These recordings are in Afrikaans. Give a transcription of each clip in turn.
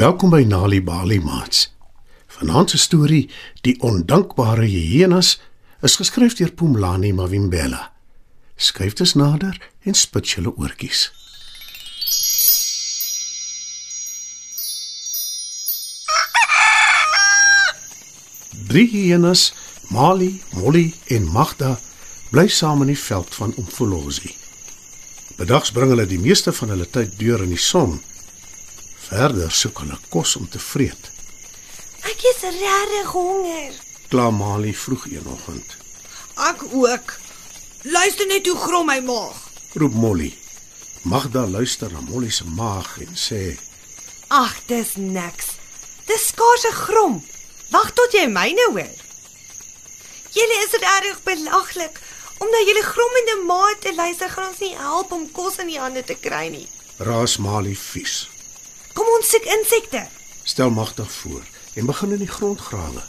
Welkom by Nali Bali Mats. Vanaand se storie, Die ondankbare hyenas, is geskryf deur Pumlani Mavimbela. Skryf dit nader en spit julle oortjies. Drie hyenas, Mali, Molly en Magda, bly saam in die veld van Umfolozi. Bedags bring hulle die meeste van hulle tyd deur in die son. Verder soek hulle kos om te vreet. Ek is regtig honger. Kla Mali vroeg eenoggend. Ek ook. Luister net hoe grom my maag. Roep Molly. Magda luister na Molly se maag en sê: Ag, dis niks. Dis skaars 'n grom. Wag tot jy myne hoor. Julle is regtig belaglik. Omdat julle grommende maat te luister gaan ons nie help om kos in die hande te kry nie. Raas Mali vies. Kom ons soek insekte. Stel Magda voor en begin in die grond grawe.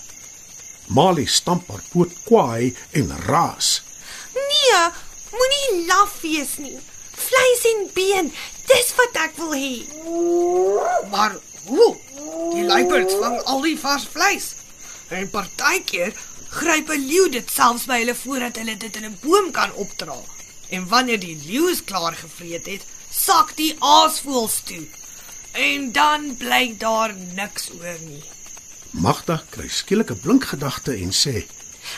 Mali stamp haar poot kwaai en raas. Nee, moenie laf wees nie. Vleis en been, dis wat ek wil hê. Maar hoe? Die luiperds vang al die vars vleis. En partykeer gryp 'n leeu dit selfs by hulle voordat hulle dit in 'n boom kan opdra. En wanneer die leeu klaar gevreet het, sak die aasvoëls toe. En dan bly daar niks oor nie. Magda kry skielik 'n blink gedagte en sê: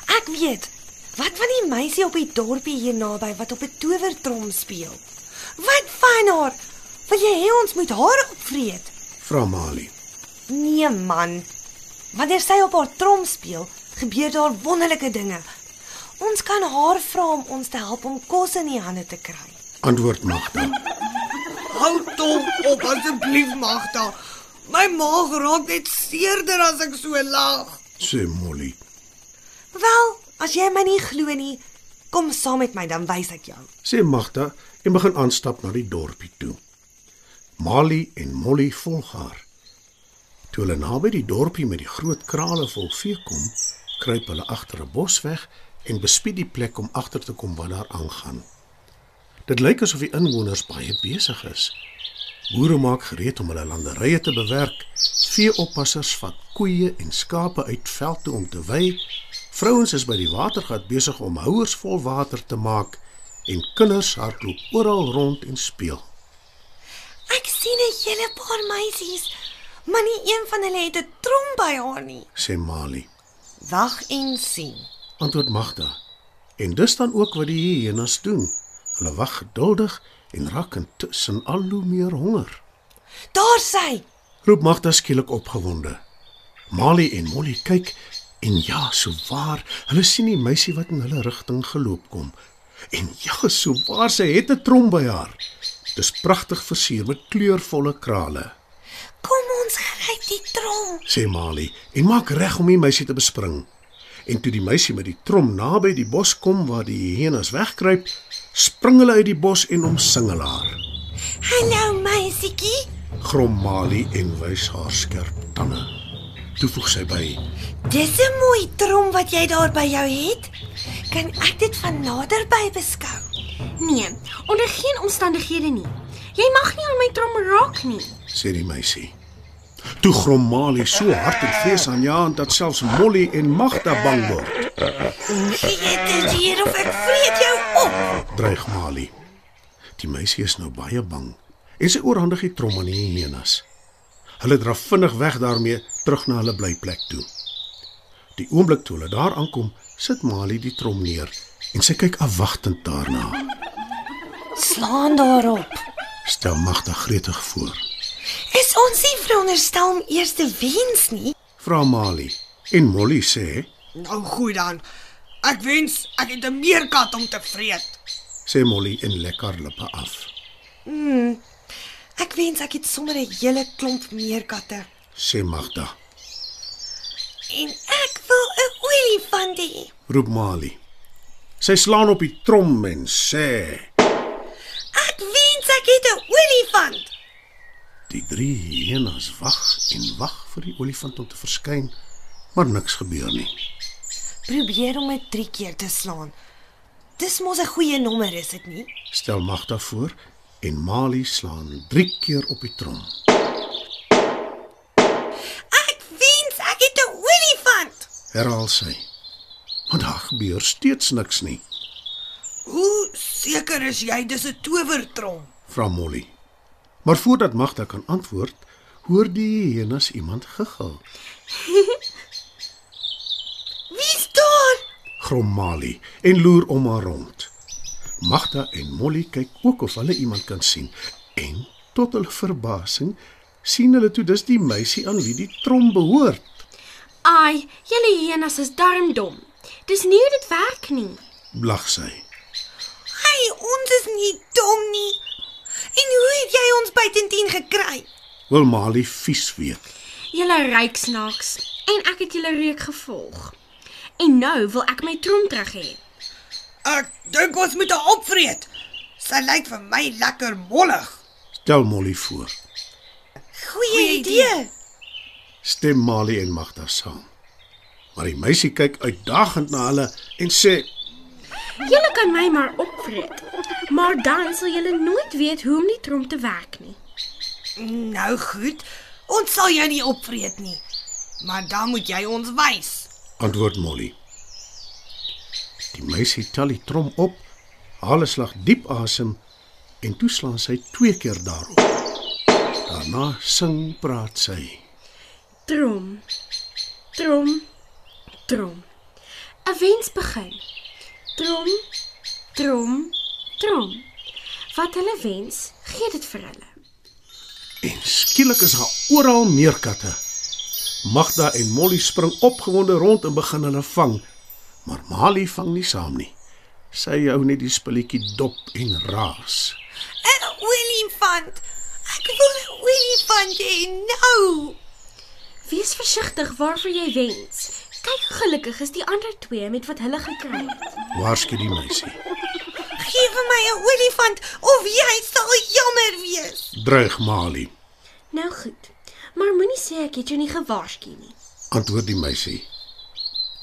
Ek weet. Wat van die meisie op die dorpie hier naby wat op 'n towertrom speel? Wat van haar? Wil jy hê ons moet haar opvreet? "Vra Mali." Nee man. Wanneer sy op haar trom speel, gebeur daar wonderlike dinge. Ons kan haar vra om ons te help om kos in die hande te kry. Antwoord Magda. Hou tog op asseblief Magda. My maag raak net seerder as ek so lag. Sê Molly. Wel, as jy my nie glo nie, kom saam met my dan wys ek jou. Sê Magda en begin aanstap na die dorpie toe. Mali en Molly volg haar. Toe hulle naby die dorpie met die groot krale vol vee kom, kruip hulle agter 'n bos weg en bespied die plek om agter te kom wat daar aangaan. Dit lyk asof die inwoners baie besig is. Boere maak gereed om hulle landerye te bewerk. Veeoppassers vat koeie en skape uit veld toe om te wei. Vrouens is by die watergat besig om houers vol water te maak en kinders hardloop oral rond en speel. Ek sien 'n hele paar meisies, maar nie een van hulle het 'n trom by haar nie. sê Mali. Wag en sien. Antwoord Magda. En dis dan ook wat die hyenas doen. Hulle wag geduldig en raak intussen al hoe meer honger. Daar sy. Roep Magda skielik opgewonde. Mali en Molly kyk en ja, so waar, hulle sien die meisie wat in hulle rigting geloop kom. En ja, so waar sy het 'n trom by haar. Dis pragtig versier met kleurvolle krale, Kom ons gryp die trom. sê Mali en maak reg om die meisie te bespring. En toe die meisie met die trom naby die bos kom waar die hyenas wegkruip, spring hulle uit die bos en omsingel haar. Hallo meisietjie. Grom Mali en wys haar skerp tande. Toe voeg sy by: Dis 'n mooi trom wat jy daar by jou het. Kan ek dit van naderby beskou? Nee, onder geen omstandighede nie. Jy mag nie aan my trom raak nie. sê die meisie. Toe grom Mali so hard en vreesaanjaend dat selfs Molly en Magda bang word. Gee dit hier of ek vreet jou op. Dreig Mali. Die meisie is nou baie bang en sy oorhandig die trom aan die hyenas. Hulle draf vinnig weg daarmee terug na hulle blyplek toe. Die oomblik toe hulle daar aankom, sit Mali die trom neer en sy kyk afwagtend daarna. Slaan daarop. Stel Magda gretig voor. Is ons nie veronderstel om eers te wens nie? Vra Mali en Molly sê, Nou goed dan. Ek wens ek het 'n meerkat om te vreet. sê Molly en lek haar lippe af. Ek wens ek het sommer 'n hele klomp meerkatte. Sê Magda. En ek wil 'n olifant hê. roep Mali. Sy slaan op die trom en sê: Ek wens ek het 'n olifant. Die drie hyenas wag en wag vir die olifant om te verskyn, maar niks gebeur nie. Probeer om dit 3 keer te slaan. Dis mos 'n goeie nommer, is dit nie? Stel Magda voor en Mali slaan 3 keer op die trom. Ek wens ek het 'n olifant. Herhaal sy. Maar daar gebeur steeds niks nie. Hoe seker is jy dis 'n towertrom? Vra Molly. Maar voordat Magda kan antwoord, hoor die hyenas iemand giggel. Wie's daar? Grom Mali en loer om haar rond. Magda en Molly kyk ook of hulle iemand kan sien en tot hulle verbasing sien hulle toe dis die meisie aan wie die trom behoort. Ai, julle hyenas is darm dom. Dis nie hoe dit werk nie. Blag sy. Hey, ons is nie dom nie. En hoe het jy ons by 10 gekry? Wil Mali vies weet. Julle ryk snaaks en ek het julle reuk gevolg. En nou wil ek my trom terug hê. Ek dink ons moet haar opvreet. Sy lyk vir my lekker mollig. Stel Molly voor. Goeie, Goeie idee. Stem Mali en Magda saam. Maar die meisie kyk uitdagend na hulle en sê: Julle kan my maar opvreet. Maar dan sal julle nooit weet hoe om die trom te werk nie. Nou goed, ons sal jou nie opvreet nie. Maar dan moet jy ons wys. antwoord Molly. Die meisie tel die trom op, haal 'n slag diep asem en toeslaan sy twee keer daarop. Daarna sing praat sy. Trom. Trom. Trom. 'n Wens begin. Trom. Trom. Trom. Wat hulle wens, gee dit vir hulle. En skielik is daar oral meerkatte. Magda en Molly spring opgewonde rond en begin hulle vang. Maar Mali vang nie saam nie. Sy hou net die spulletjie dop en raas. 'n Olifant. Ek wil 'n olifant hê nou. Wees versigtig waarvoor jy wens. Kyk gelukkig is die ander twee met wat hulle gekry het. Waarsku die meisie. Gee vir my 'n olifant of jy sal jammer wees. Dreig Mali, Nou goed. Maar moenie sê ek het jou nie gewaarsku nie. antwoord die meisie.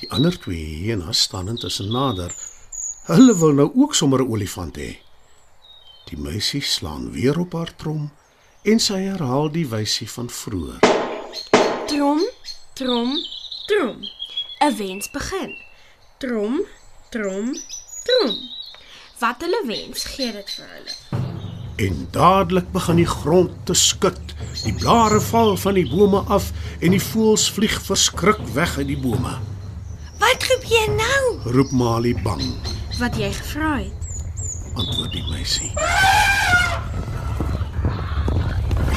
Die ander twee hyenas staan intussen nader. Hulle wil nou ook sommer 'n olifant hê. Die meisie slaan weer op haar trom en sy herhaal die wysie van vroeër. Trom, trom, trom. 'n Wens begin. Trom, trom, trom. Wat hulle wens, gee dit vir hulle. En dadelik begin die grond te skud. Die blare val van die bome af en die voëls vlieg verskrik weg uit die bome. Wat gebeur nou? Roep Mali bang, Wat jy gevra het. antwoord die meisie.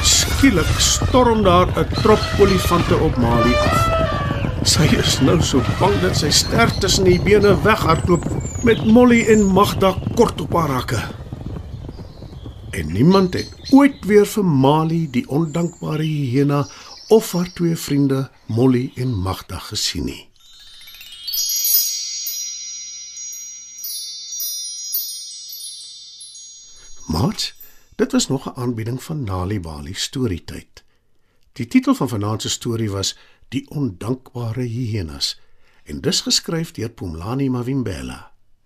Skielik storm daar 'n trop olifante op Mali af. Sy is nou so bang dat sy sterk tussen die bene weghardloop met Molly en Magda kort op haar rakke. En niemand het ooit weer vir Mali, die ondankbare hyena, of haar twee vriende Molly en Magda gesien nie. Maar dit was nog 'n aanbieding van Nali Bali Storytyd. Die titel van vanaand se storie was Die ondankbare hyenas en dis geskryf deur Pumlani Mavimbela.